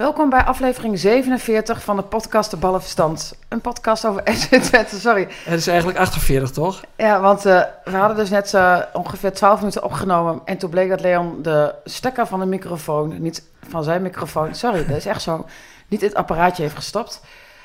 Welkom bij aflevering 47 van de podcast De Ballenverstand. Een podcast over Twente, sorry. Het is eigenlijk 48, toch? Ja, want uh, we hadden dus net uh, ongeveer 12 minuten opgenomen. En toen bleek dat Leon de stekker van de microfoon, niet van zijn microfoon, sorry, dat is echt zo, niet in het apparaatje heeft gestopt.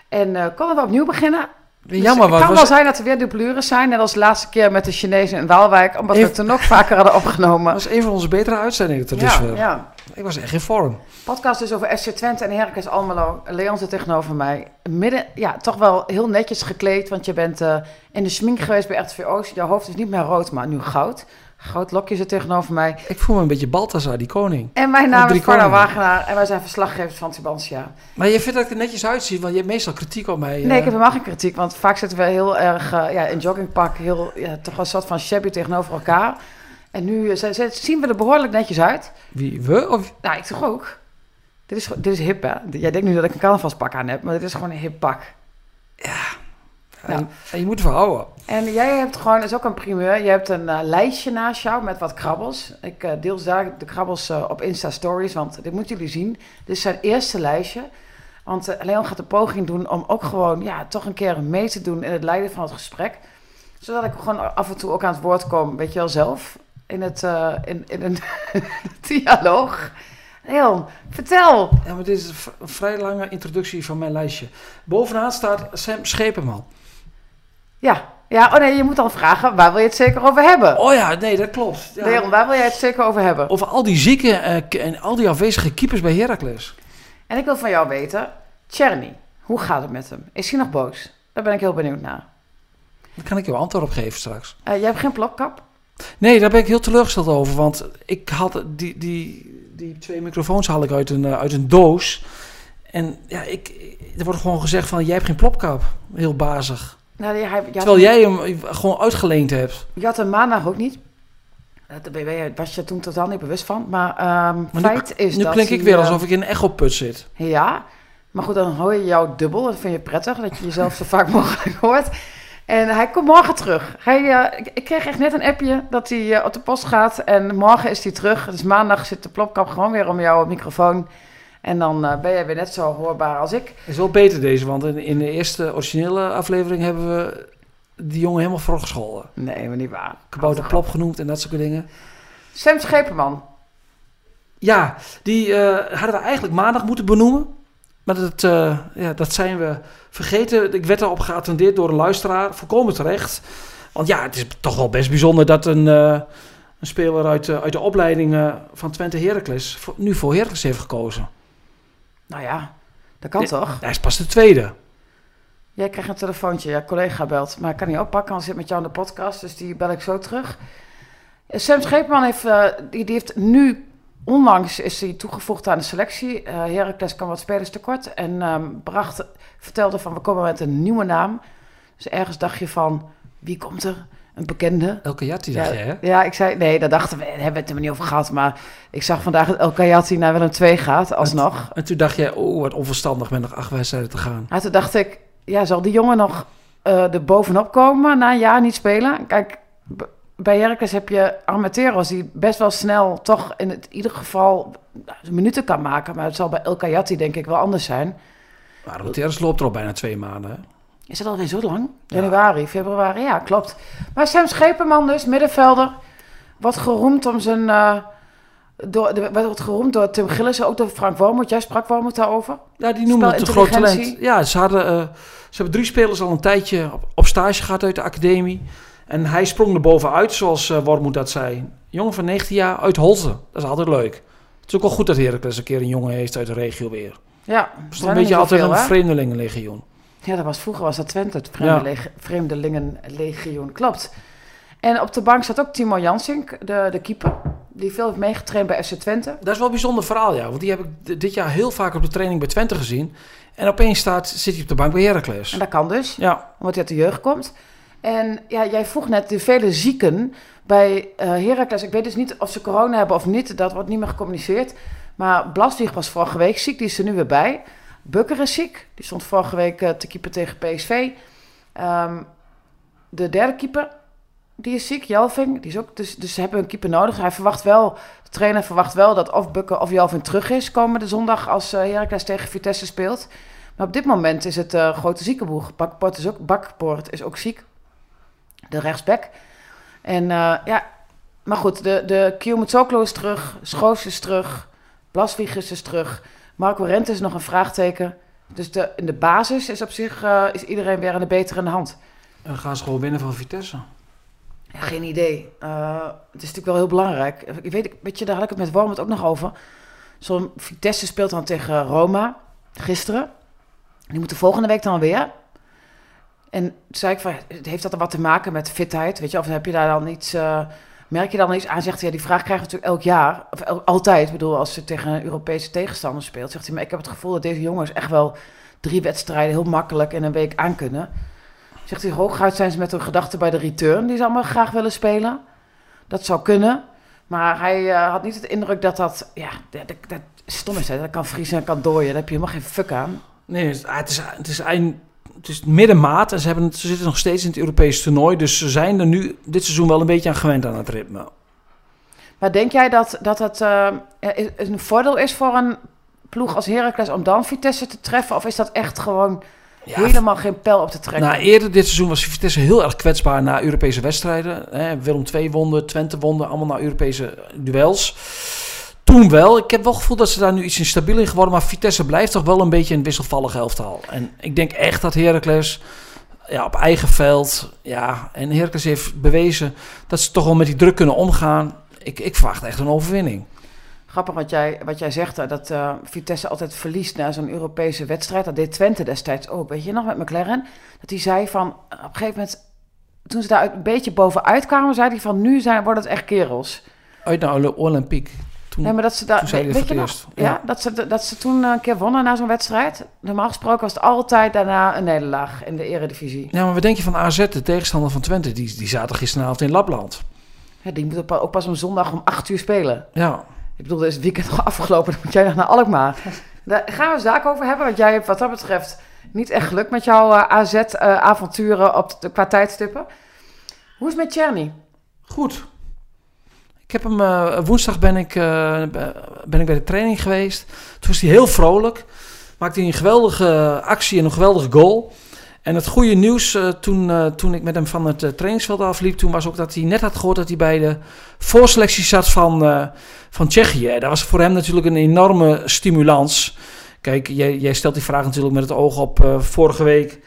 En uh, konden we opnieuw beginnen. Dus Jammer, het kan wel zijn dat er weer dublures zijn, net als de laatste keer met de Chinezen in Waalwijk, omdat we het er nog vaker hadden opgenomen. Dat was een van onze betere uitzendingen tot ja, dusver. Ja. Ik was echt in vorm. Podcast dus over FC Twente en Heracles Almelo. Leon zit tegenover mij. Midden, ja, toch wel heel netjes gekleed, want je bent uh, in de smink geweest bij RTV Oost. Jouw hoofd is niet meer rood, maar nu goud. Goud lokje zit tegenover mij. Ik voel me een beetje Balthazar, die koning. En mijn naam is Corna Wagenaar en wij zijn verslaggevers van Tubantia. Maar je vindt dat ik er netjes uitzie, want je hebt meestal kritiek op mij. Uh... Nee, ik heb helemaal geen kritiek, want vaak zitten we heel erg uh, ja, in joggingpak, heel, ja, toch wel een soort van shabby tegenover elkaar. En nu uh, zien we er behoorlijk netjes uit. Wie, we? Of? Nou, ik toch ook. Dit is, dit is hip, hè? Jij denkt nu dat ik een carnavalspak aan heb, maar dit is gewoon een hip pak. Ja. En, en je moet ervan houden. En jij hebt gewoon, dat is ook een primeur, je hebt een uh, lijstje naast jou met wat krabbels. Ik uh, deel daar de krabbels uh, op Insta Stories, want dit moeten jullie zien. Dit is zijn eerste lijstje. Want Leon gaat de poging doen om ook gewoon, ja, toch een keer mee te doen in het leiden van het gesprek. Zodat ik gewoon af en toe ook aan het woord kom, weet je wel zelf, in, het, in, in een dialoog. Leon, vertel. Ja, maar dit is een vrij lange introductie van mijn lijstje. Bovenaan staat Sam Schepenman. Ja, ja, oh nee, je moet dan vragen, waar wil je het zeker over hebben? Oh ja, nee, dat klopt. Ja. Leon, waar wil jij het zeker over hebben? Over al die zieke uh, en al die afwezige keepers bij Heracles. En ik wil van jou weten, Tjerny, hoe gaat het met hem? Is hij nog boos? Daar ben ik heel benieuwd naar. Daar kan ik jou antwoord op geven straks. Uh, jij hebt geen plopkap? Nee, daar ben ik heel teleurgesteld over, want ik had die, die, die twee microfoons haal ik uit een, uh, uit een doos. En ja, ik, er wordt gewoon gezegd van, jij hebt geen plopkap. Heel bazig. Nou, hij, Terwijl jij hem gewoon uitgeleend hebt. Je had hem maandag ook niet. Daar was je toen totaal niet bewust van. Maar, um, maar feit nu, is nu dat klink ik weer uh, alsof ik in een echoput zit. Ja, maar goed, dan hoor je jou dubbel. Dat vind je prettig, dat je jezelf zo vaak mogelijk hoort. En hij komt morgen terug. Hij, uh, ik, ik, kreeg echt net een appje dat hij uh, op de post gaat. En morgen is hij terug. Dus maandag zit de plopkap gewoon weer om jouw microfoon. En dan uh, ben jij weer net zo hoorbaar als ik. Is wel beter deze, want in, in de eerste originele aflevering hebben we die jongen helemaal voorgescholden. Nee, maar niet waar. Kabouter Plop genoemd en dat soort dingen. Sam Scheperman. Ja, die uh, hadden we eigenlijk maandag moeten benoemen. Maar dat, uh, ja, dat zijn we vergeten. Ik werd erop geattendeerd door een luisteraar. Volkomen terecht. Want ja, het is toch wel best bijzonder dat een, uh, een speler uit, uit de opleiding van Twente Heracles nu voor Heracles heeft gekozen. Nou ja, dat kan toch? Hij is pas de tweede. Jij krijgt een telefoontje, ja, collega belt. Maar ik kan niet oppakken, want zit met jou in de podcast. Dus die bel ik zo terug. Sam Scheepman heeft, uh, die, die heeft nu, onlangs is hij toegevoegd aan de selectie. Uh, Heracles kan wat spelers tekort. En um, bracht, vertelde van, we komen met een nieuwe naam. Dus ergens dacht je van, wie komt er? Een bekende. El Kayati dacht ja, je, hè? Ja, ik zei, nee, daar dachten we, daar hebben we het er niet over gehad. Maar ik zag vandaag dat El Kayati naar Willem 2 gaat, alsnog. En, en toen dacht je, oh, wat onverstandig met nog acht wedstrijden te gaan. En toen dacht ik, ja, zal die jongen nog uh, er bovenop komen na een jaar niet spelen? Kijk, bij Heracles heb je Armenteros die best wel snel toch in het, ieder geval minuten kan maken. Maar het zal bij El Kayati denk ik wel anders zijn. Maar Armenteros loopt er al bijna twee maanden, hè? Is het alweer zo lang? Januari, ja. februari, ja, klopt. Maar Sam Scheperman dus, middenvelder, wordt geroemd om zijn... Uh, door, de, wordt geroemd door Tim Gillissen, ook door Frank Wormoed. Jij sprak Wormoed daarover? Ja, die noemde het een groot talent. Ja, ze, hadden, uh, ze hebben drie spelers al een tijdje op, op stage gehad uit de academie. En hij sprong er bovenuit, zoals uh, Wormoed dat zei. Jongen van 19 jaar uit Holten. Dat is altijd leuk. Het is ook wel goed dat Heracles een keer een jongen heeft uit de regio weer. Ja. Het is een beetje altijd veel, een vreemdelingenlegioen. Ja, dat was vroeger was dat Twente, het vreemde ja. vreemdelingenlegioen. Klopt. En op de bank zat ook Timo Jansink, de, de keeper. Die veel heeft meegetraind bij FC Twente. Dat is wel een bijzonder verhaal, ja. Want die heb ik dit jaar heel vaak op de training bij Twente gezien. En opeens staat, zit hij op de bank bij Heracles. En dat kan dus, ja. omdat hij uit de jeugd komt. En ja, jij vroeg net de vele zieken bij eh Heracles. Ik weet dus niet of ze corona hebben of niet. Dat wordt niet meer gecommuniceerd. Maar Blaswieg was vorige week ziek. Die is er nu weer bij. Bukker is ziek. Die stond vorige week eh, te keeper tegen PSV. Ehm, de derde keeper, die is ziek. Jelving. Die is ook, dus, dus ze hebben een keeper nodig. Hij verwacht wel, de trainer verwacht wel dat of Bukker of Jelving terug is komende zondag als eh Heracles tegen Vitesse speelt. Maar op dit moment is het eh grote ziekenboeg. Bakpoort is ook, Bakpoort is ook ziek. De rechtsback. En ja, maar goed, de, de is terug. Schoos is terug. Blaswieg is terug. Marco Rent is nog een vraagteken. Dus de, in de basis is op zich eh, is iedereen weer aan de betere hand. En dan gaan ze gewoon winnen van Vitesse. Ja, geen idee. Eh, het is natuurlijk wel heel belangrijk. Ik weet, weet je, daar had ik het met Worm het ook nog over. Zo'n Vitesse speelt dan tegen Roma gisteren. Die moeten volgende week dan weer. En toen zei ik van, heeft dat er wat te maken met fitheid? Weet je, of heb je daar dan iets... eh, merk je dan iets aan? Zegt hij, ja, die vraag krijgen we natuurlijk elk jaar. Of altijd. Ik bedoel, als ze tegen een Europese tegenstander speelt. Zegt hij, maar ik heb het gevoel dat deze jongens echt wel drie wedstrijden heel makkelijk in een week aankunnen. Zegt hij, hooguit zijn ze met hun gedachten bij de return, die ze allemaal graag willen spelen. Dat zou kunnen. Maar hij eh, had niet het indruk dat dat, ja, dat, dat, stom is. Hè? Dat kan vriezen en kan dooien. Daar heb je helemaal geen fuck aan. Nee, het is, het is eind... Het is middenmaat en ze, hebben, ze zitten nog steeds in het Europese toernooi. Dus ze zijn er nu dit seizoen wel een beetje aan gewend aan het ritme. Maar denk jij dat, dat het eh, een voordeel is voor een ploeg als Heracles om dan Vitesse te treffen? Of is dat echt gewoon Ja, helemaal geen pijl op te trekken? Nou, eerder dit seizoen was Vitesse heel erg kwetsbaar na Europese wedstrijden. Hè, Willem II wonde, Twente wonde, allemaal naar Europese duels. Toen wel. Ik heb wel het gevoel dat ze daar nu iets in stabiel in geworden. Maar Vitesse blijft toch wel een beetje een wisselvallig elftal. En ik denk echt dat Heracles ja, op eigen veld... Ja, en Heracles heeft bewezen dat ze toch wel met die druk kunnen omgaan. Ik, ik verwacht echt een overwinning. Grappig wat jij, wat jij zegt, dat eh, Vitesse altijd verliest na zo'n Europese wedstrijd. Dat deed Twente destijds ook. Weet je nog met McLaren? Dat hij zei van, op een gegeven moment, toen ze daar een beetje bovenuit kwamen, zei hij van, nu zijn, worden het echt kerels. Uit naar Olympique. Toen, Nee, maar dat ze hij weet dat je nog? Ja, Ja. dat, ze, dat ze toen een keer wonnen na zo'n wedstrijd. Normaal gesproken was het altijd daarna een nederlaag in de eredivisie. Ja, maar wat denk je van AZ, de tegenstander van Twente? Die, die zaten gisteravond in Lapland. Ja, die moet ook pa- ook pas om zondag om 8 uur spelen. Ja, Ik bedoel, er is het weekend nog afgelopen, dan moet jij nog naar Alkmaar. Daar gaan we zaak over hebben, want jij hebt wat dat betreft niet echt geluk met jouw AZ-avonturen op de, qua tijdstippen. Hoe is het met Cherny? Goed. Ik heb hem, eh, woensdag ben ik, eh, ben ik bij de training geweest. Toen was hij heel vrolijk. Maakte hij een geweldige actie en een geweldige goal. En het goede nieuws eh, toen, toen ik met hem van het trainingsveld afliep... toen was ook dat hij net had gehoord dat hij bij de voorselectie zat van, van Tsjechië. Dat was voor hem natuurlijk een enorme stimulans. Kijk, jij, jij stelt die vraag natuurlijk met het oog op vorige week...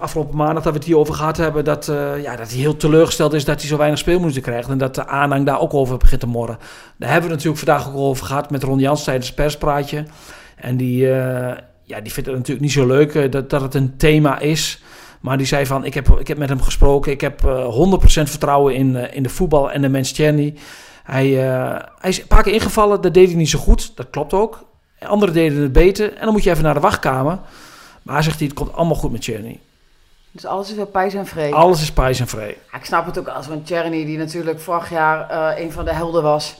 Afgelopen maandag dat we het hierover gehad hebben, dat, eh, ja, dat hij heel teleurgesteld is dat hij zo weinig speelminuten krijgt. En dat de aanhang daar ook over begint te morren. Daar hebben we het natuurlijk vandaag ook over gehad met Ron Jans tijdens het perspraatje. En die, eh, ja, die vindt het natuurlijk niet zo leuk eh, dat, dat het een thema is. Maar die zei van, ik heb, ik heb met hem gesproken. Ik heb eh 100% vertrouwen in, in de voetbal en de mens Tjerny. Hij, hij is een paar keer ingevallen, dat deed hij niet zo goed. Dat klopt ook. Anderen deden het beter. En dan moet je even naar de wachtkamer. Maar hij zegt hij, het komt allemaal goed met Tjerny. Dus alles is weer pijs en vrede. Alles is pijs en vrij. Ja, ik snap het ook als zo'n Cherny die natuurlijk vorig jaar eh, een van de helden was.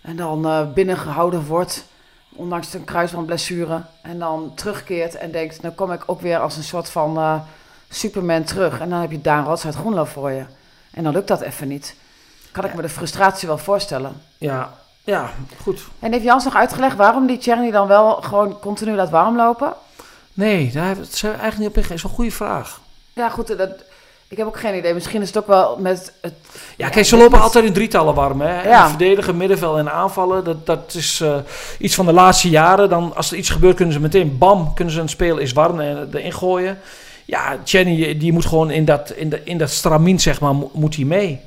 En dan eh, binnengehouden wordt, ondanks een kruisbandblessure. En dan terugkeert en denkt, nou kom ik ook weer als een soort van eh, Superman terug. En dan heb je Daan Rots uit Groenlo voor je. En dan lukt dat even niet. Kan ik me de frustratie wel voorstellen. Ja, ja, goed. En heeft Jans nog uitgelegd waarom die Cherny dan wel gewoon continu laat warm lopen? Nee, daar hebben we eigenlijk niet op ingegaan. is een goede vraag. Ja, goed, dat, ik heb ook geen idee. Misschien is het ook wel met het... Ja, kijk, ze lopen altijd in drietallen warm. Hè? Ja. Verdedigen, middenveld en aanvallen. Dat, dat is eh, iets van de laatste jaren. Dan, als er iets gebeurt, kunnen ze meteen, bam, kunnen ze een speel is warm en erin gooien. Ja, Jenny, die moet gewoon in dat, in, de, in dat stramien, zeg maar, mo- moet hij mee.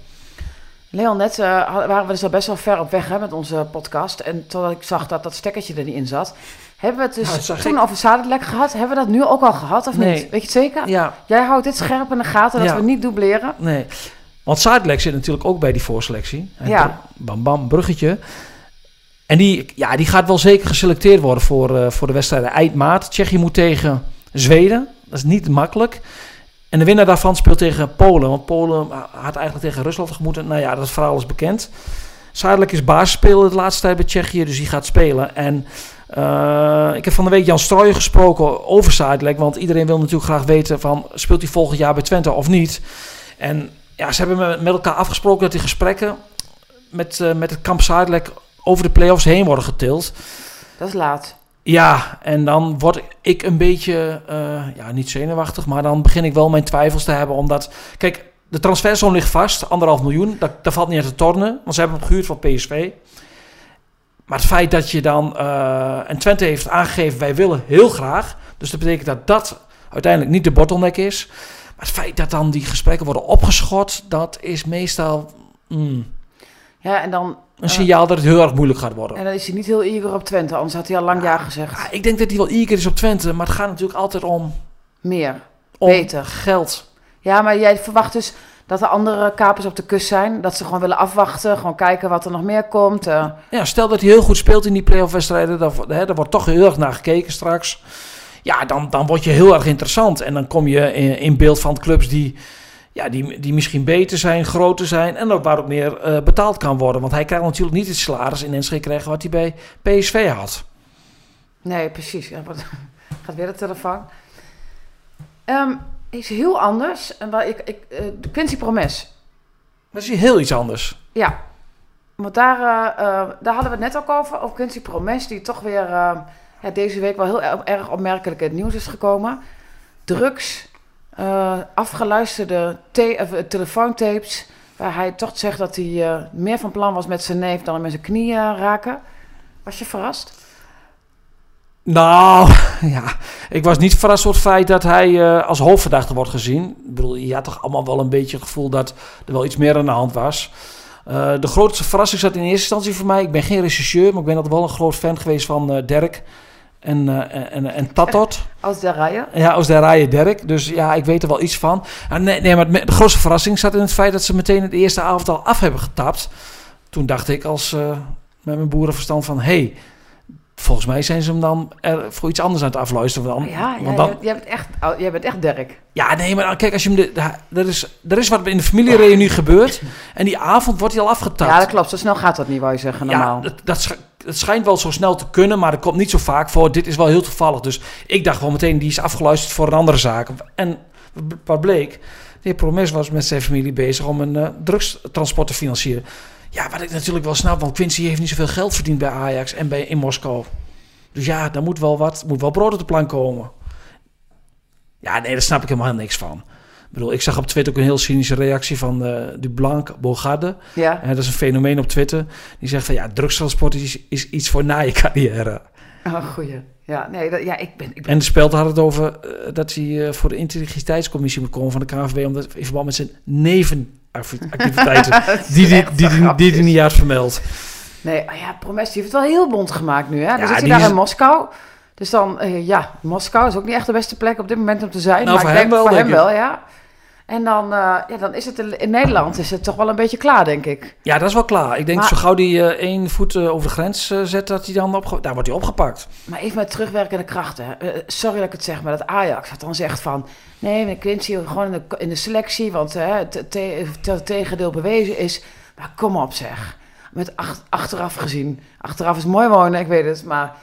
Leon, net eh, waren we dus al best wel ver op weg hè, met onze podcast. En totdat ik zag dat dat stekkertje er niet in zat. Hebben we het dus zag toen ik. over Zadelijk gehad? Hebben we dat nu ook al gehad of Nee. niet? Weet je het zeker? Ja, Jij houdt dit scherp in de gaten, dat Ja. we niet dubleren. nee. Want Zuidlek zit natuurlijk ook bij die voorselectie. En Ja. Bam, bam, bruggetje. En die, ja, die gaat wel zeker geselecteerd worden voor, eh, voor de wedstrijden eind maart. Tsjechië moet tegen Zweden. Dat is niet makkelijk. En de winnaar daarvan speelt tegen Polen. Want Polen had eigenlijk tegen Rusland gemoeten. Nou ja, dat verhaal is bekend. Zuidelijk is basisspeler de laatste tijd bij Tsjechië, dus die gaat spelen. En uh, ik heb van de week Jan Strooijen gesproken over Zuidelijk. Want iedereen wil natuurlijk graag weten van, speelt hij volgend jaar bij Twente of niet? En ja, ze hebben met elkaar afgesproken dat die gesprekken met, uh, met het kamp Zuidelijk over de play-offs heen worden getild. Dat is laat. Ja, en dan word ik een beetje, uh, ja, niet zenuwachtig, maar dan begin ik wel mijn twijfels te hebben. Omdat, kijk, de transfersom ligt vast, anderhalf miljoen. Dat, dat valt niet uit te tornen, want ze hebben hem gehuurd van PSV. Maar het feit dat je dan, uh, en Twente heeft aangegeven, wij willen heel graag. Dus dat betekent dat dat uiteindelijk niet de bottleneck is. Maar het feit dat dan die gesprekken worden opgeschot, dat is meestal... Mm, ja, en dan een signaal dat het heel erg moeilijk gaat worden. En dan is hij niet heel eager op Twente, anders had hij al lang ja, gezegd. Ik denk dat hij wel eager is op Twente, maar het gaat natuurlijk altijd om... Meer, om beter. geld. Ja, maar jij verwacht dus dat er andere kapers op de kust zijn. Dat ze gewoon willen afwachten, gewoon kijken wat er nog meer komt. Uh. Ja, stel dat hij heel goed speelt in die playoff wedstrijden. Daar, wordt toch heel erg naar gekeken straks. Ja, dan, dan word je heel erg interessant. En dan kom je in, in beeld van clubs die ja, die, die misschien beter zijn, groter zijn en ook waar ook meer uh, betaald kan worden. Want hij krijgt natuurlijk niet het salaris in Enschede krijgen wat hij bij PSV had. Nee, precies. Gaat weer de telefoon. Um, is heel anders. En waar ik, ik, uh, de Quincy Promes. Dat is heel iets anders. Ja, want daar, uh, daar hadden we het net ook over. Over Quincy Promes, die toch weer ja, deze week wel heel erg opmerkelijk in het nieuws is gekomen. Drugs afgeluisterde te telefoontapes. Waar hij toch zegt dat hij meer van plan was met zijn neef dan met zijn knieën raken. Was je verrast? Nou, ja. Ik was niet verrast door het feit dat hij als hoofdverdachte wordt gezien. Ik bedoel, je had toch allemaal wel een beetje het gevoel dat er wel iets meer aan de hand was. de grootste verrassing zat in eerste instantie voor mij. Ik ben geen rechercheur, maar ik ben altijd wel een groot fan geweest van Dirk en, uh, en, en Tatot. Als de rijen? Ja, als de rijen Dirk. Dus ja, ik weet er wel iets van. Ah, nee, nee, maar de grootste verrassing zat in het feit dat ze meteen de eerste avond al af hebben getapt. Toen dacht ik als uh, met mijn boerenverstand van... Hey, volgens mij zijn ze hem dan er voor iets anders aan het afluisteren. Dan, ja, ja dan, jij, bent echt, oh, jij bent echt Dirk. Ja, nee, maar kijk, als je hem... De, er, is, er is wat in de familiereunie gebeurd. En die avond wordt hij al afgetapt. Ja, dat klopt. Zo snel gaat dat niet, wou je zeggen, normaal. Ja, dat, dat, schijnt wel zo snel te kunnen, maar dat komt niet zo vaak voor. Dit is wel heel toevallig. Dus ik dacht wel meteen, die is afgeluisterd voor een andere zaak. En wat bleek? De heer Promes was met zijn familie bezig om een uh, drugstransport te financieren. Ja, wat ik natuurlijk wel snap, want Quincy heeft niet zoveel geld verdiend bij Ajax en bij, in Moskou. Dus ja, daar moet wel wat, moet wel brood op de plank komen. Ja, nee, daar snap ik helemaal niks van. Ik bedoel, ik zag op Twitter ook een heel cynische reactie van uh, Dublanc Bogarde. Ja. En dat is een fenomeen op Twitter. Die zegt van ja, drugstransport is, is iets voor na je carrière. Oh, goeie. Ja, nee, dat, ja, ik ben, ik ben... En de speld had het over uh, dat hij uh, voor de integriteitscommissie moet komen van de KNVB, omdat in verband met zijn nevenactiviteiten die hij die, die, die, die, niet had vermeld. Nee, oh ja, Promes heeft het wel heel bond gemaakt nu. Hè? Dan ja, zit hij daar is... in Moskou. Dus dan, uh, ja, Moskou is ook niet echt de beste plek op dit moment om te zijn. Nou, maar voor ik hem denk, wel, voor hem wel, ja. En dan, uh, ja, dan is het in Nederland is het toch wel een beetje klaar, denk ik. Ja, dat is wel klaar. Ik denk maar, zo gauw die uh, één voet uh, over de grens zet, dat hij dan op, daar wordt hij opgepakt. Maar even met terugwerkende krachten. sorry dat ik het zeg, maar dat Ajax had dan zegt van... Nee, met Quincy gewoon in de, in de selectie, want het te, te, tegendeel bewezen is. Maar kom op zeg. Met ach, achteraf gezien. Achteraf is mooi wonen, ik weet het, maar...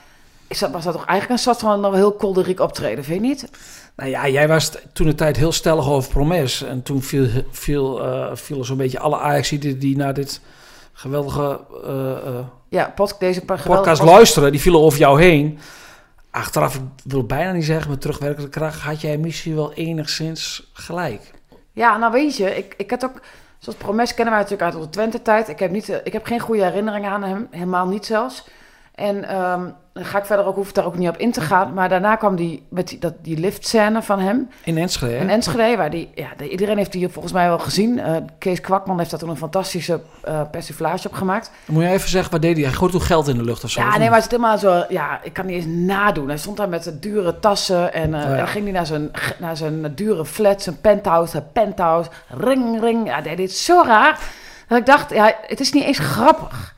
Is dat, was dat toch eigenlijk een soort van heel kolderiek optreden, vind je niet? Nou ja, jij was toen de tijd heel stellig over Promes. En toen viel, viel, uh, viel zo'n beetje alle Ajaxiden die naar dit geweldige uh, uh, ja, pod, deze podcast podcast luisteren, die vielen over jou heen. Achteraf, ik wil bijna niet zeggen, met terugwerkende kracht, had jij misschien wel enigszins gelijk. Ja, nou weet je, ik, ik had ook, zoals Promes kennen wij natuurlijk uit de Twente-tijd. Ik, heb niet, ik heb geen goede herinneringen aan hem, helemaal niet zelfs. En um, dan ga ik verder ook, hoef ik daar ook niet op in te gaan. Maar daarna kwam die, met die, dat, die liftscène van hem. In Enschede, In Enschede, waar die, ja, de, iedereen heeft die volgens mij wel gezien. Uh, Kees Kwakman heeft daar toen een fantastische uh, persiflage op gemaakt. Moet je even zeggen, wat deed hij? Hij gooit toen geld in de lucht of zo? Ja, nee, maar het is helemaal zo, ja, ik kan niet eens nadoen. Hij stond daar met de dure tassen en uh, oh, ja. ging hij naar zijn, naar zijn dure flat, zijn penthouse, zijn penthouse. Ring, ring. Ja, hij deed zo raar. Dat ik dacht, ja, het is niet eens grappig.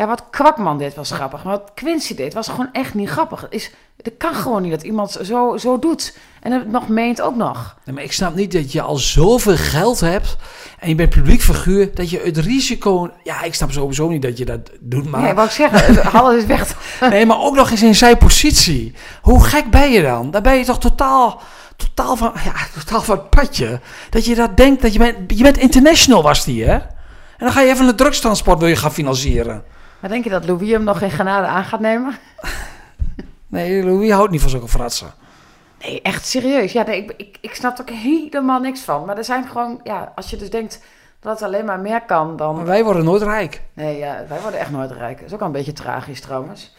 Ja, wat Kwakman deed was grappig. Maar wat Quincy deed was gewoon echt niet grappig. Is Het kan gewoon niet dat iemand zo, zo doet. En het nog meent ook nog. Nee, maar ik snap niet dat je al zoveel geld hebt en je bent publiek figuur, dat je het risico... Ja, ik snap sowieso niet dat je dat doet, maar... Nee, wat ik zeggen, Halle is weg. Nee, maar ook nog eens in zijn positie. Hoe gek ben je dan? Dan ben je toch totaal, totaal van, ja, totaal van het padje. Dat je dat denkt, dat je bent, je bent international was die, hè? En dan ga je even een drugstransport wil je gaan financieren. Maar denk je dat Louis hem nog geen genade aan gaat nemen? Nee, Louis houdt niet van zulke fratsen. Nee, echt serieus. Ja, nee, ik, ik, ik snap er ook helemaal niks van. Maar er zijn gewoon, ja, als je dus denkt dat het alleen maar meer kan dan... Maar wij worden nooit rijk. Nee, ja, wij worden echt nooit rijk. Dat is ook wel een beetje tragisch trouwens.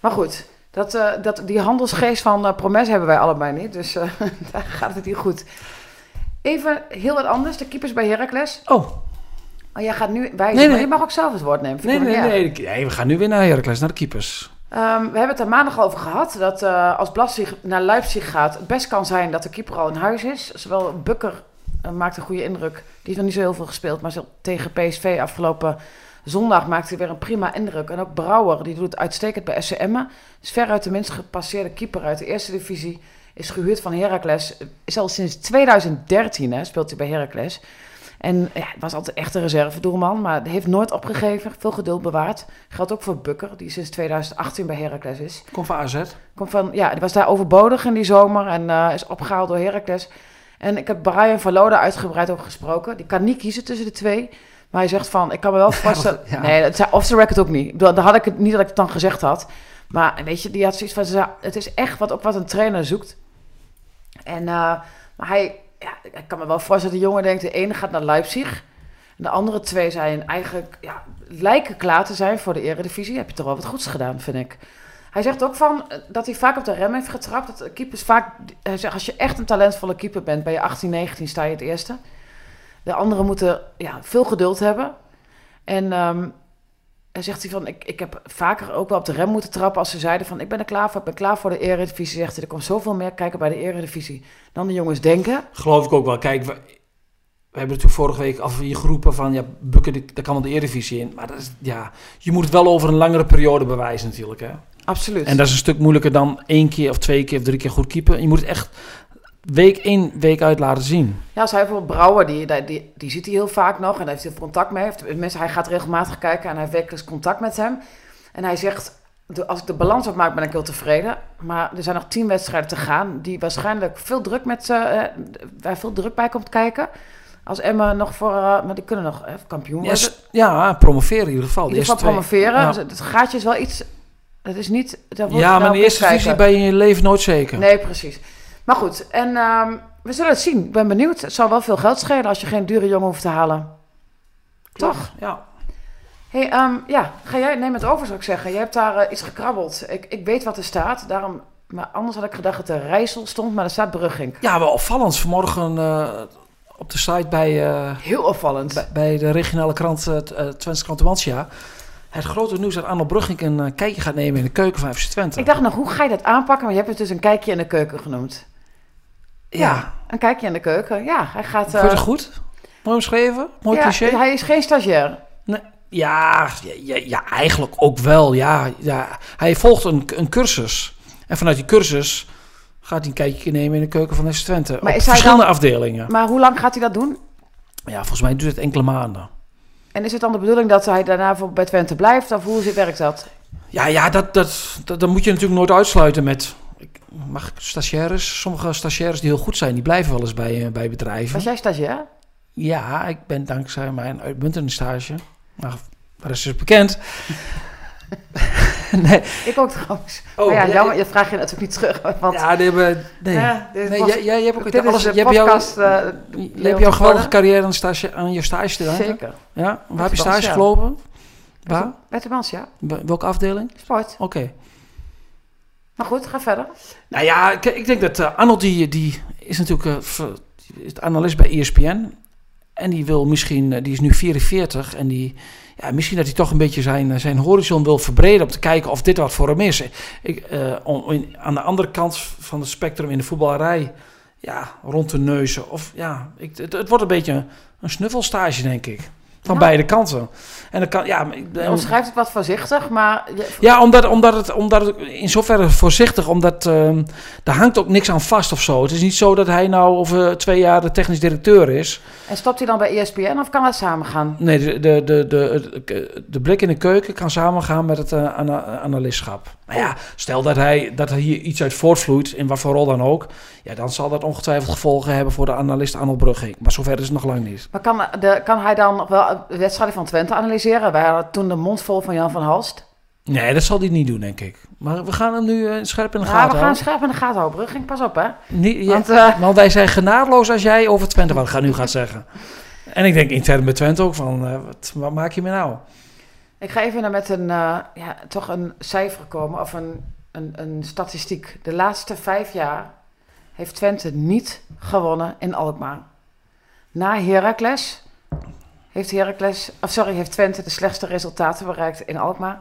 Maar goed, dat, eh, dat, die handelsgeest van uh, Promes hebben wij allebei niet. Dus eh, daar gaat het hier goed. Even heel wat anders. De keepers bij Heracles. Oh, Oh, jij gaat nu wijzen, Nee, je mag ook zelf het woord nemen. Vind nee, nee, nee, nee. We gaan nu weer naar Heracles, naar de keepers. Ehm, we hebben het er maandag over gehad. Dat eh, als Blasig naar Leipzig gaat, het best kan zijn dat de keeper al in huis is. Zowel Bukker eh, maakt een goede indruk. Die heeft nog niet zo heel veel gespeeld. Maar tegen PSV afgelopen zondag maakte hij weer een prima indruk. En ook Brouwer, die doet het uitstekend bij SCM. Is veruit de minst gepasseerde keeper uit de eerste divisie. Is gehuurd van Heracles. Is al sinds 2013 hè, speelt hij bij Heracles. En ja, het was altijd echt een reservedoelman, maar heeft nooit opgegeven. Veel geduld bewaard. Geldt ook voor Bukker, die sinds 2018 bij Heracles is. Kom van AZ. Komt van, ja, die was daar overbodig in die zomer en eh, is opgehaald door Heracles. En ik heb Brian van Loda uitgebreid over gesproken. Die kan niet kiezen tussen de twee. Maar hij zegt van, ik kan me wel voorstellen... Ja. Nee, dat zei off the record ook niet. Dan had ik het niet dat ik het dan gezegd had. Maar weet je, die had zoiets van... Het is echt wat, ook wat een trainer zoekt. En uh, maar hij... Ja, ik kan me wel voorstellen dat de jongen denkt... De ene gaat naar Leipzig. En de andere twee zijn eigenlijk... Ja, lijken klaar te zijn voor de eredivisie. Heb je toch wel wat goeds gedaan, vind ik. Hij zegt ook van eh, dat hij vaak op de rem heeft getrapt. Dat keepers vaak, hij zegt, als je echt een talentvolle keeper bent, bij je 18, 19 sta je het eerste. De anderen moeten ja, veel geduld hebben. En ehm, hij zegt hij van, ik, ik heb vaker ook wel op de rem moeten trappen als ze zeiden van, ik ben er klaar voor, ik ben klaar voor de eredivisie. Zegt hij, er komt zoveel meer kijken bij de eredivisie dan de jongens denken. Geloof ik ook wel. Kijk, we, we hebben natuurlijk vorige week af hier geroepen van... Ja, Bukken, daar kan wel de Eredivisie in. Maar dat is, ja, je moet het wel over een langere periode bewijzen natuurlijk, hè. Absoluut. En dat is een stuk moeilijker dan één keer of twee keer of drie keer goed keeper. Je moet het echt week in, week uit laten zien. Ja, hij bijvoorbeeld Brouwer, die, die, die, die ziet hij heel vaak nog en daar heeft hij contact mee. Heeft, tenminste, hij gaat regelmatig kijken en hij heeft wekelijks contact met hem. En hij zegt, als ik de balans opmaak ben ik heel tevreden. Maar er zijn nog tien wedstrijden te gaan die waarschijnlijk veel druk, met, eh, eh, waar veel druk bij komt kijken. Als Emma nog voor, eh, maar die kunnen nog eh, kampioen Ja, worden. ja, promoveren in ieder geval. in De ieder geval promoveren. Ja. Dus het gaatje is wel iets, dat is niet... Ja, maar in de eerste divisie ben je in je leven nooit zeker. Nee, precies. Maar goed, en ehm, we zullen het zien. Ik ben benieuwd. Het zal wel veel geld schelen als je geen dure jongen hoeft te halen. Toch? Ja. hey, ehm, ja, ga jij, neem het over zou ik zeggen. Jij hebt daar eh, iets gekrabbeld. Ik, ik weet wat er staat, daarom... Maar anders had ik gedacht dat er Rijssel stond, maar er staat Brugging. ja, wel opvallend. Vanmorgen eh, op de site bij, eh, Heel opvallend. bij, bij de regionale krant uh, Twents Krant. Het grote nieuws dat Arno Brugging een kijkje gaat nemen in de keuken van FC Twente. Ik dacht nog, hoe ga je dat aanpakken? Maar je hebt het dus een kijkje in de keuken genoemd. Ja, Een kijkje in de keuken. Ja, hij gaat... Vond je het eh, goed? Mooi omschreven? Mooi ja, cliché? Hij is geen stagiair. Ja, ja, ja, ja, eigenlijk ook wel. Ja, ja. Hij volgt een, een cursus. En vanuit die cursus gaat hij een kijkje nemen in de keuken van FC Twente. Maar op is verschillende dan- afdelingen. Maar hoe lang gaat hij dat doen? Ja, volgens mij duurt het enkele maanden. En is het dan de bedoeling dat hij daarna voor bij Twente blijft? Of hoe zit- werkt dat? Ja, ja dat, dat, dat, dat moet je natuurlijk nooit uitsluiten met... Mag ik stagiaires? Sommige stagiaires die heel goed zijn, die blijven wel eens bij, eh, bij bedrijven. Was jij stagiair? Ja, ik ben dankzij mijn uitmuntende stage... Maar dat is dus bekend. nee. Ik ook trouwens. Oh, maar ja, ja, jammer, je vraagt je natuurlijk niet terug. Want Ja, die hebben... Nee. Ja, nee jij, jij hebt ook dit alles... is Je de hebt, jou, podcast. eh, je hebt jouw geweldige carrière aan, stage, aan je stage te danken. Zeker. Ja? Waar heb je stage ja. gelopen? Waar? Met de Mans, ja. Bij Welke afdeling? Sport. Oké. Maar goed, ga verder. Nou ja, ik, ik denk dat uh, Arnold, die, die is natuurlijk uh, analist bij ESPN. En die wil misschien, uh, die is nu 44 en die, ja, misschien dat hij toch een beetje zijn, zijn horizon wil verbreden om te kijken of dit wat voor hem is. Ik, om, aan de andere kant van het spectrum in de voetballerij, ja, rond de neuzen. Of ja, ik, het, het wordt een beetje een, een snuffelstage, denk ik. Van beide kanten. En dan kan, ja, omschrijft het wat voorzichtig, maar ja omdat, omdat, het, omdat het in zoverre voorzichtig, omdat ehm daar hangt ook niks aan vast of zo. Het is niet zo dat hij nou over twee jaar de technisch directeur is. en stopt hij dan bij ESPN of kan dat samen gaan? Nee, de, de, de, de, de blik in de keuken kan samengaan met het ana- analistschap. Nou ja, stel dat, hij, dat er hier iets uit voortvloeit, in wat voor rol dan ook. Ja, dan zal dat ongetwijfeld gevolgen hebben voor de analist Arnold Brugging. Maar zover is het nog lang niet. Maar kan, de, kan hij dan nog wel de wedstrijden van Twente analyseren? Wij hadden toen de mond vol van Jan van Halst. Nee, dat zal hij niet doen, denk ik. Maar we gaan hem nu eh, scherp in de Ja, gaten we gaan houden. scherp in de gaten houden, Brugging. Pas op, hè. Ja, Want, eh, want wij zijn genadeloos als jij over Twente wat gaat, nu gaat zeggen. En ik denk intern bij Twente ook van, eh, wat, wat maak je me nou? Ik ga even met een, eh, ja, toch een cijfer komen, of een, een, een statistiek. De laatste vijf jaar heeft Twente niet gewonnen in Alkmaar. Na Heracles heeft, Heracles, of sorry, heeft Twente de slechtste resultaten bereikt in Alkmaar.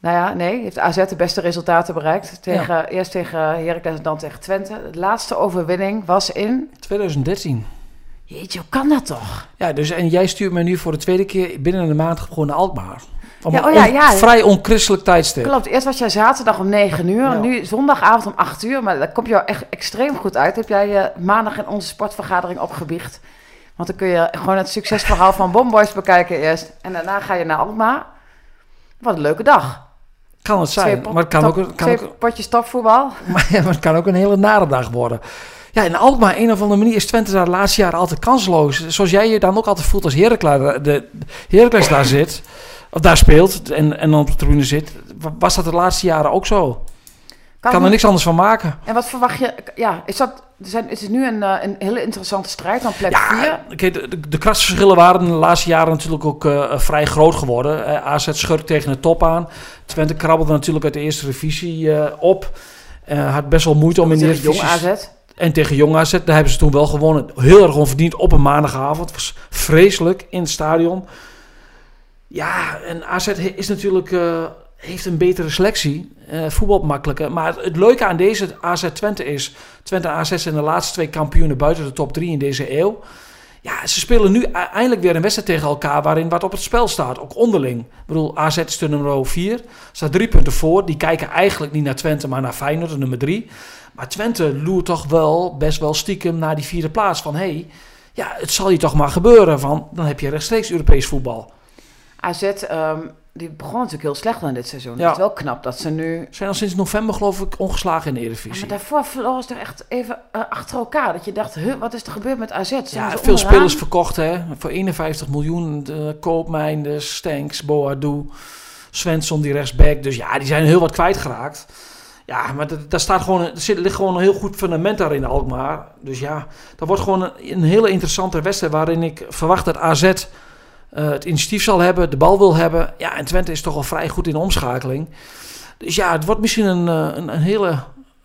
Nou ja, nee, heeft AZ de beste resultaten bereikt. Tegen, Eerst tegen Heracles en dan tegen Twente. De laatste overwinning was in... 2013. Jeetje, hoe kan dat toch? Ja, dus en jij stuurt me nu voor de tweede keer binnen een maand gewoon naar Alkmaar. Van Ja, een oh ja, on- ja. Vrij onchristelijk tijdstip. Klopt, eerst was jij zaterdag om 9 uur, nu zondagavond om 8 uur. Maar dat komt jou echt extreem goed uit. Heb jij je maandag in onze sportvergadering opgebiecht. Want dan kun je gewoon het succesverhaal van Bomboys bekijken eerst. En daarna ga je naar Alkmaar. Wat een leuke dag. Kan het zijn, pot- maar het kan, top- ook, kan, twee ook, potjes topvoetbal. maar het kan ook een hele nare dag worden. Ja, in Alkmaar, een of andere manier is Twente daar de laatste jaren altijd kansloos. Zoals jij je dan ook altijd voelt als Heracles, de, Heracles daar zit, of daar speelt en, en dan op de tribune zit. Was dat de laatste jaren ook zo? Kan, Kan er niks anders van maken. En wat verwacht je? Ja, is dat... Zijn, is het nu een, eh, een hele interessante strijd aan plek 4? Ja, kijk, de, de, waren de laatste jaren natuurlijk ook eh, vrij groot geworden. AZ schurkt tegen de top aan. Twente krabbelde natuurlijk uit de eerste divisie eh, op. Had best wel moeite om in de eerste jong. AZ. En tegen Jong AZ, daar hebben ze toen wel gewonnen. Heel erg onverdiend op een maandagavond. Was vreselijk in het stadion. Ja, en AZ is natuurlijk, eh, heeft een betere selectie. eh voetbal makkelijker. Maar het, leuke aan deze AZ Twente is... Twente en AZ zijn de laatste twee kampioenen buiten de top drie in deze eeuw. Ja, ze spelen nu e- eindelijk weer een wedstrijd tegen elkaar waarin wat op het spel staat. Ook onderling. Ik bedoel, AZ is de nummer 4. Staat drie punten voor. Die kijken eigenlijk niet naar Twente, maar naar Feyenoord, de nummer 3. Maar Twente loert toch wel best wel stiekem naar die vierde plaats. Van hé, hey, ja, het zal je toch maar gebeuren. Van, dan heb je rechtstreeks Europees voetbal. AZ, ehm, die begon natuurlijk heel slecht aan dit seizoen. Ja. Het is wel knap dat ze nu Ze zijn al sinds november geloof ik ongeslagen in de Ja, Eredivisie. maar daarvoor verloren ze toch echt even eh, achter elkaar. Dat je dacht, huh, wat is er gebeurd met AZ? Zijn Ja, veel onderaan? spelers verkocht hè. Voor 51 miljoen. De Koopmijn, de Stanks, Boadu, Svensson die rechtsback. Dus ja, die zijn heel wat kwijtgeraakt. Ja, maar daar staat gewoon, er zit, ligt gewoon een heel goed fundament daar in Alkmaar. Dus ja, dat wordt gewoon een, een hele interessante wedstrijd waarin ik verwacht dat AZ eh, het initiatief zal hebben, de bal wil hebben. Ja, en Twente is toch wel vrij goed in de omschakeling. Dus ja, het wordt misschien een, eh, een, een hele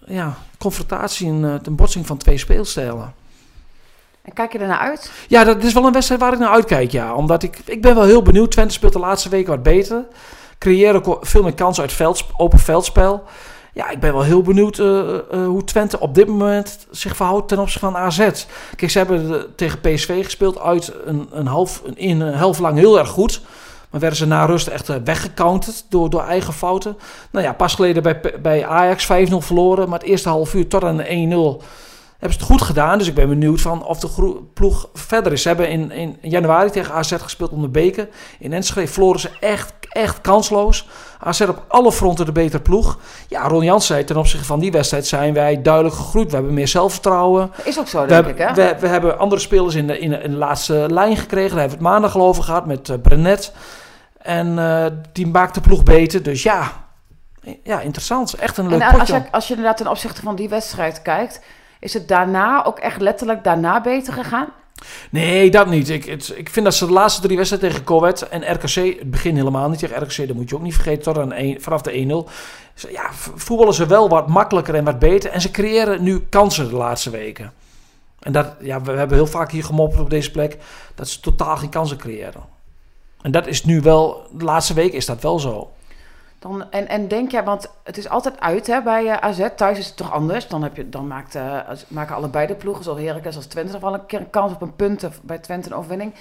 ja, confrontatie, een, eh, een botsing van twee speelstijlen. En kijk je ernaar uit? Ja, dat is wel een wedstrijd waar ik naar uitkijk, ja. Omdat ik, ik ben wel heel benieuwd. Twente speelt de laatste weken wat beter. Creëren ook veel meer kansen uit velds, open veldspel. Ja, ik ben wel heel benieuwd eh, eh, hoe Twente op dit moment zich verhoudt ten opzichte van AZ. Kijk, ze hebben tegen PSV gespeeld uit een, een half, een, in een helft lang heel erg goed. Maar werden ze na rust echt eh, weggecounterd door, door eigen fouten. Nou ja, pas geleden bij, bij Ajax 5-0 verloren. Maar het eerste half uur tot aan de 1-0 hebben ze het goed gedaan. Dus ik ben benieuwd van of de ploeg verder is. Ze hebben in, in januari tegen AZ gespeeld om de beker. In Enschede verloren ze echt, echt kansloos. AZ op alle fronten de betere ploeg. Ja, Ron Jans zei ten opzichte van die wedstrijd zijn wij duidelijk gegroeid. We hebben meer zelfvertrouwen. Is ook zo, We, denk hebben- ik, hè? we, we hebben andere spelers in de, in de, in de laatste lijn gekregen. Daar hebben we het maandag al over gehad met eh, Brenet. En eh, die maakt de ploeg beter. Dus ja, ja interessant. Echt een leuk en eh, als je, als je inderdaad ten opzichte van die wedstrijd kijkt... is het daarna ook echt letterlijk daarna beter gegaan? Nee, dat niet. Ik, het, ik vind dat ze de laatste drie wedstrijden tegen Coët en RKC, het begin helemaal niet tegen RKC, dat moet je ook niet vergeten, tot vanaf de 1-0. Ze- Ja, voetballen ze wel wat makkelijker en wat beter. En ze creëren nu kansen de laatste weken. En dat, ja, we hebben heel vaak hier gemopperd op deze plek dat ze totaal geen kansen creëren. En dat is nu wel, de laatste week is dat wel zo. Dan, en, en denk jij, want het is altijd uit hè, bij eh, AZ. Thuis is het toch anders. Dan, heb je, dan maakt, eh, maken allebei de ploegen, zowel Heracles als Twente... nog wel een keer een kans op een punt of bij Twente een overwinning.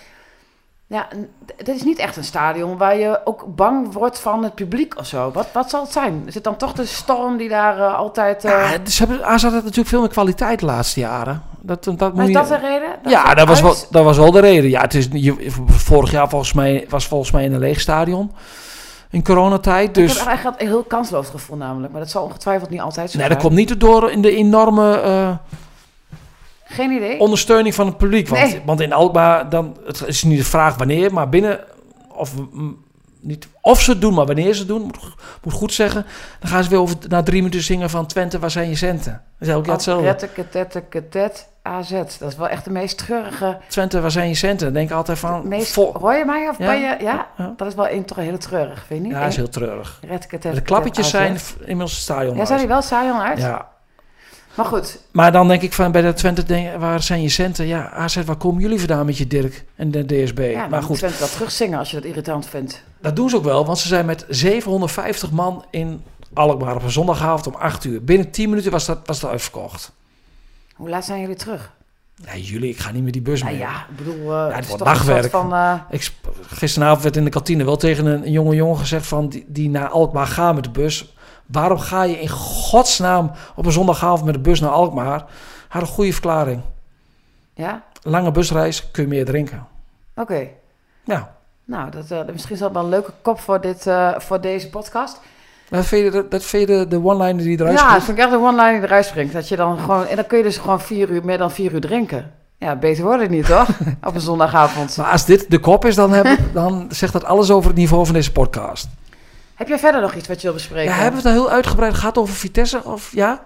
Ja, en d- dit is niet echt een stadion waar je ook bang wordt van het publiek of zo. Wat, wat zal het zijn? Is het dan toch de storm die daar eh, altijd... eh, Ja, ze hebben, AZ had natuurlijk veel meer kwaliteit de laatste jaren. Dat, dat maar moet is je- dat de reden? ja, dat was, wel, dat was wel de reden. Ja, het is, je, vorig jaar volgens mij, was volgens mij in een leeg stadion. In coronatijd. Ik Dus heb eigenlijk een heel kansloos gevoel namelijk. Maar dat zal ongetwijfeld niet altijd zo nee, zijn. dat komt niet door in de enorme eh, Geen idee. ondersteuning van het publiek. Want, Nee. want in Alkmaar, dan, het is niet de vraag wanneer, maar binnen... Of, niet, of ze het doen, maar wanneer ze het doen, moet, moet goed zeggen. Dan gaan ze weer over, na drie minuten zingen van Twente, waar zijn je centen? Dat is elke keer hetzelfde. Retteketetteketet AZ. Dat is wel echt de meest treurige... Twente, waar zijn je centen? Dan denk ik altijd van... Meest, vol- hoor je mij of Ja. ben je... Ja? Ja. Dat is wel een, toch een hele treurig, vind je niet? Ja, dat is heel treurig. De klappetjes zijn inmiddels stadion. Ja, zijn die wel saai uit? Ja, Maar goed, maar dan denk ik van bij de Twente, denk, waar zijn je centen? Ja, AZ, waar komen jullie vandaan met je Dirk en de DSB? ja, maar goed, Twente dat terugzingen als je dat irritant vindt. dat doen ze ook wel, want ze zijn met 750 man in Alkmaar op een zondagavond om 8 uur. Binnen 10 minuten was dat, was dat uitverkocht. Hoe laat zijn jullie terug? Ja, jullie, ik ga niet met die bus Nou mee. ja, ik bedoel, eh, het wordt dagwerk. van... eh, Ik, gisteravond werd in de kantine wel tegen een, een jonge jongen gezegd van die, die naar Alkmaar gaat met de bus. Waarom ga je in godsnaam op een zondagavond met de bus naar Alkmaar? Had een goede verklaring. ja, Lange busreis, kun je meer drinken. oké. Ja. Nou, dat, eh, misschien is dat wel een leuke kop voor, dit, eh, voor deze podcast. Dat vind je de, dat vind je de, de one-liner die eruit ja, dat springt? vind ik echt een one-line die eruit springt. Dat je dan gewoon, en dan kun je dus gewoon vier uur, meer dan vier uur drinken. Ja, beter wordt het niet, toch? Op een zondagavond. Maar als dit de kop is, dan, hebben, dan zegt dat alles over het niveau van deze podcast. Heb jij verder nog iets wat je wil bespreken? Ja, hebben we het al heel uitgebreid gehad over Vitesse? Of ja?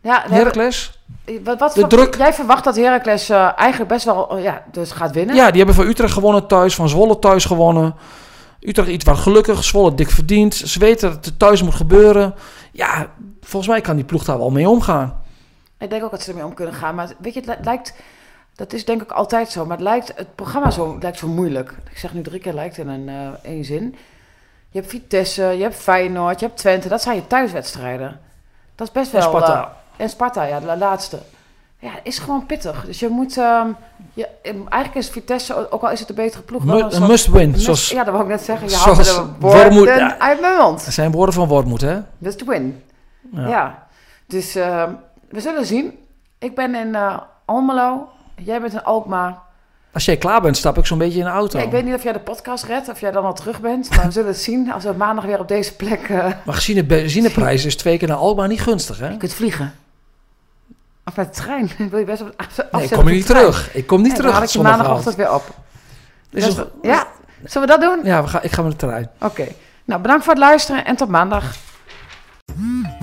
Ja, Heracles? wat, wat De druk. Jij verwacht dat Heracles eh, eigenlijk best wel eh, ja, dus gaat winnen? Ja, die hebben van Utrecht gewonnen thuis, van Zwolle thuis gewonnen. Utrecht iets wat gelukkig, Zwolle dik verdiend. Ze weten dat het thuis moet gebeuren. Ja, volgens mij kan die ploeg daar wel mee omgaan. Ik denk ook dat ze ermee om kunnen gaan. Maar weet je, het li- lijkt... Dat is denk ik altijd zo. Maar het, lijkt, het programma zo, lijkt zo moeilijk. Ik zeg nu drie keer lijkt in een eh één zin. Je hebt Vitesse, je hebt Feyenoord, je hebt Twente. Dat zijn je thuiswedstrijden. Dat is best En wel... Sparta. eh, en Sparta, ja, de laatste. Ja, het is gewoon pittig. Dus je moet... ehm, je, eigenlijk is Vitesse, ook al is het een betere ploeg... Mu- een must- Zoals, ja, dat wou ik net zeggen. Je haalde de woorden Wormoed- ja. uit mijn mond. dat zijn woorden van Wormoed, hè? Must win. Ja. Ja, dus ehm, we zullen zien. Ik ben in eh, Almelo, jij bent in Alkmaar. Als jij klaar bent, stap ik zo'n beetje in de auto. Ja, ik weet niet of jij de podcast redt, of jij dan al terug bent. Maar we zullen het zien als we maandag weer op deze plek... eh, Maar gezien de benzineprijs is twee keer naar Alkmaar niet gunstig, hè? je kunt vliegen. Of met de trein. Wil je best op Nee, ik kom niet terug. Ik kom niet Nee, dan terug haal ik je maandagochtend weer op. Wel- Ja, zullen we dat doen? Ja, we gaan, ik ga met de trein. Oké. Nou, bedankt voor het luisteren en tot maandag.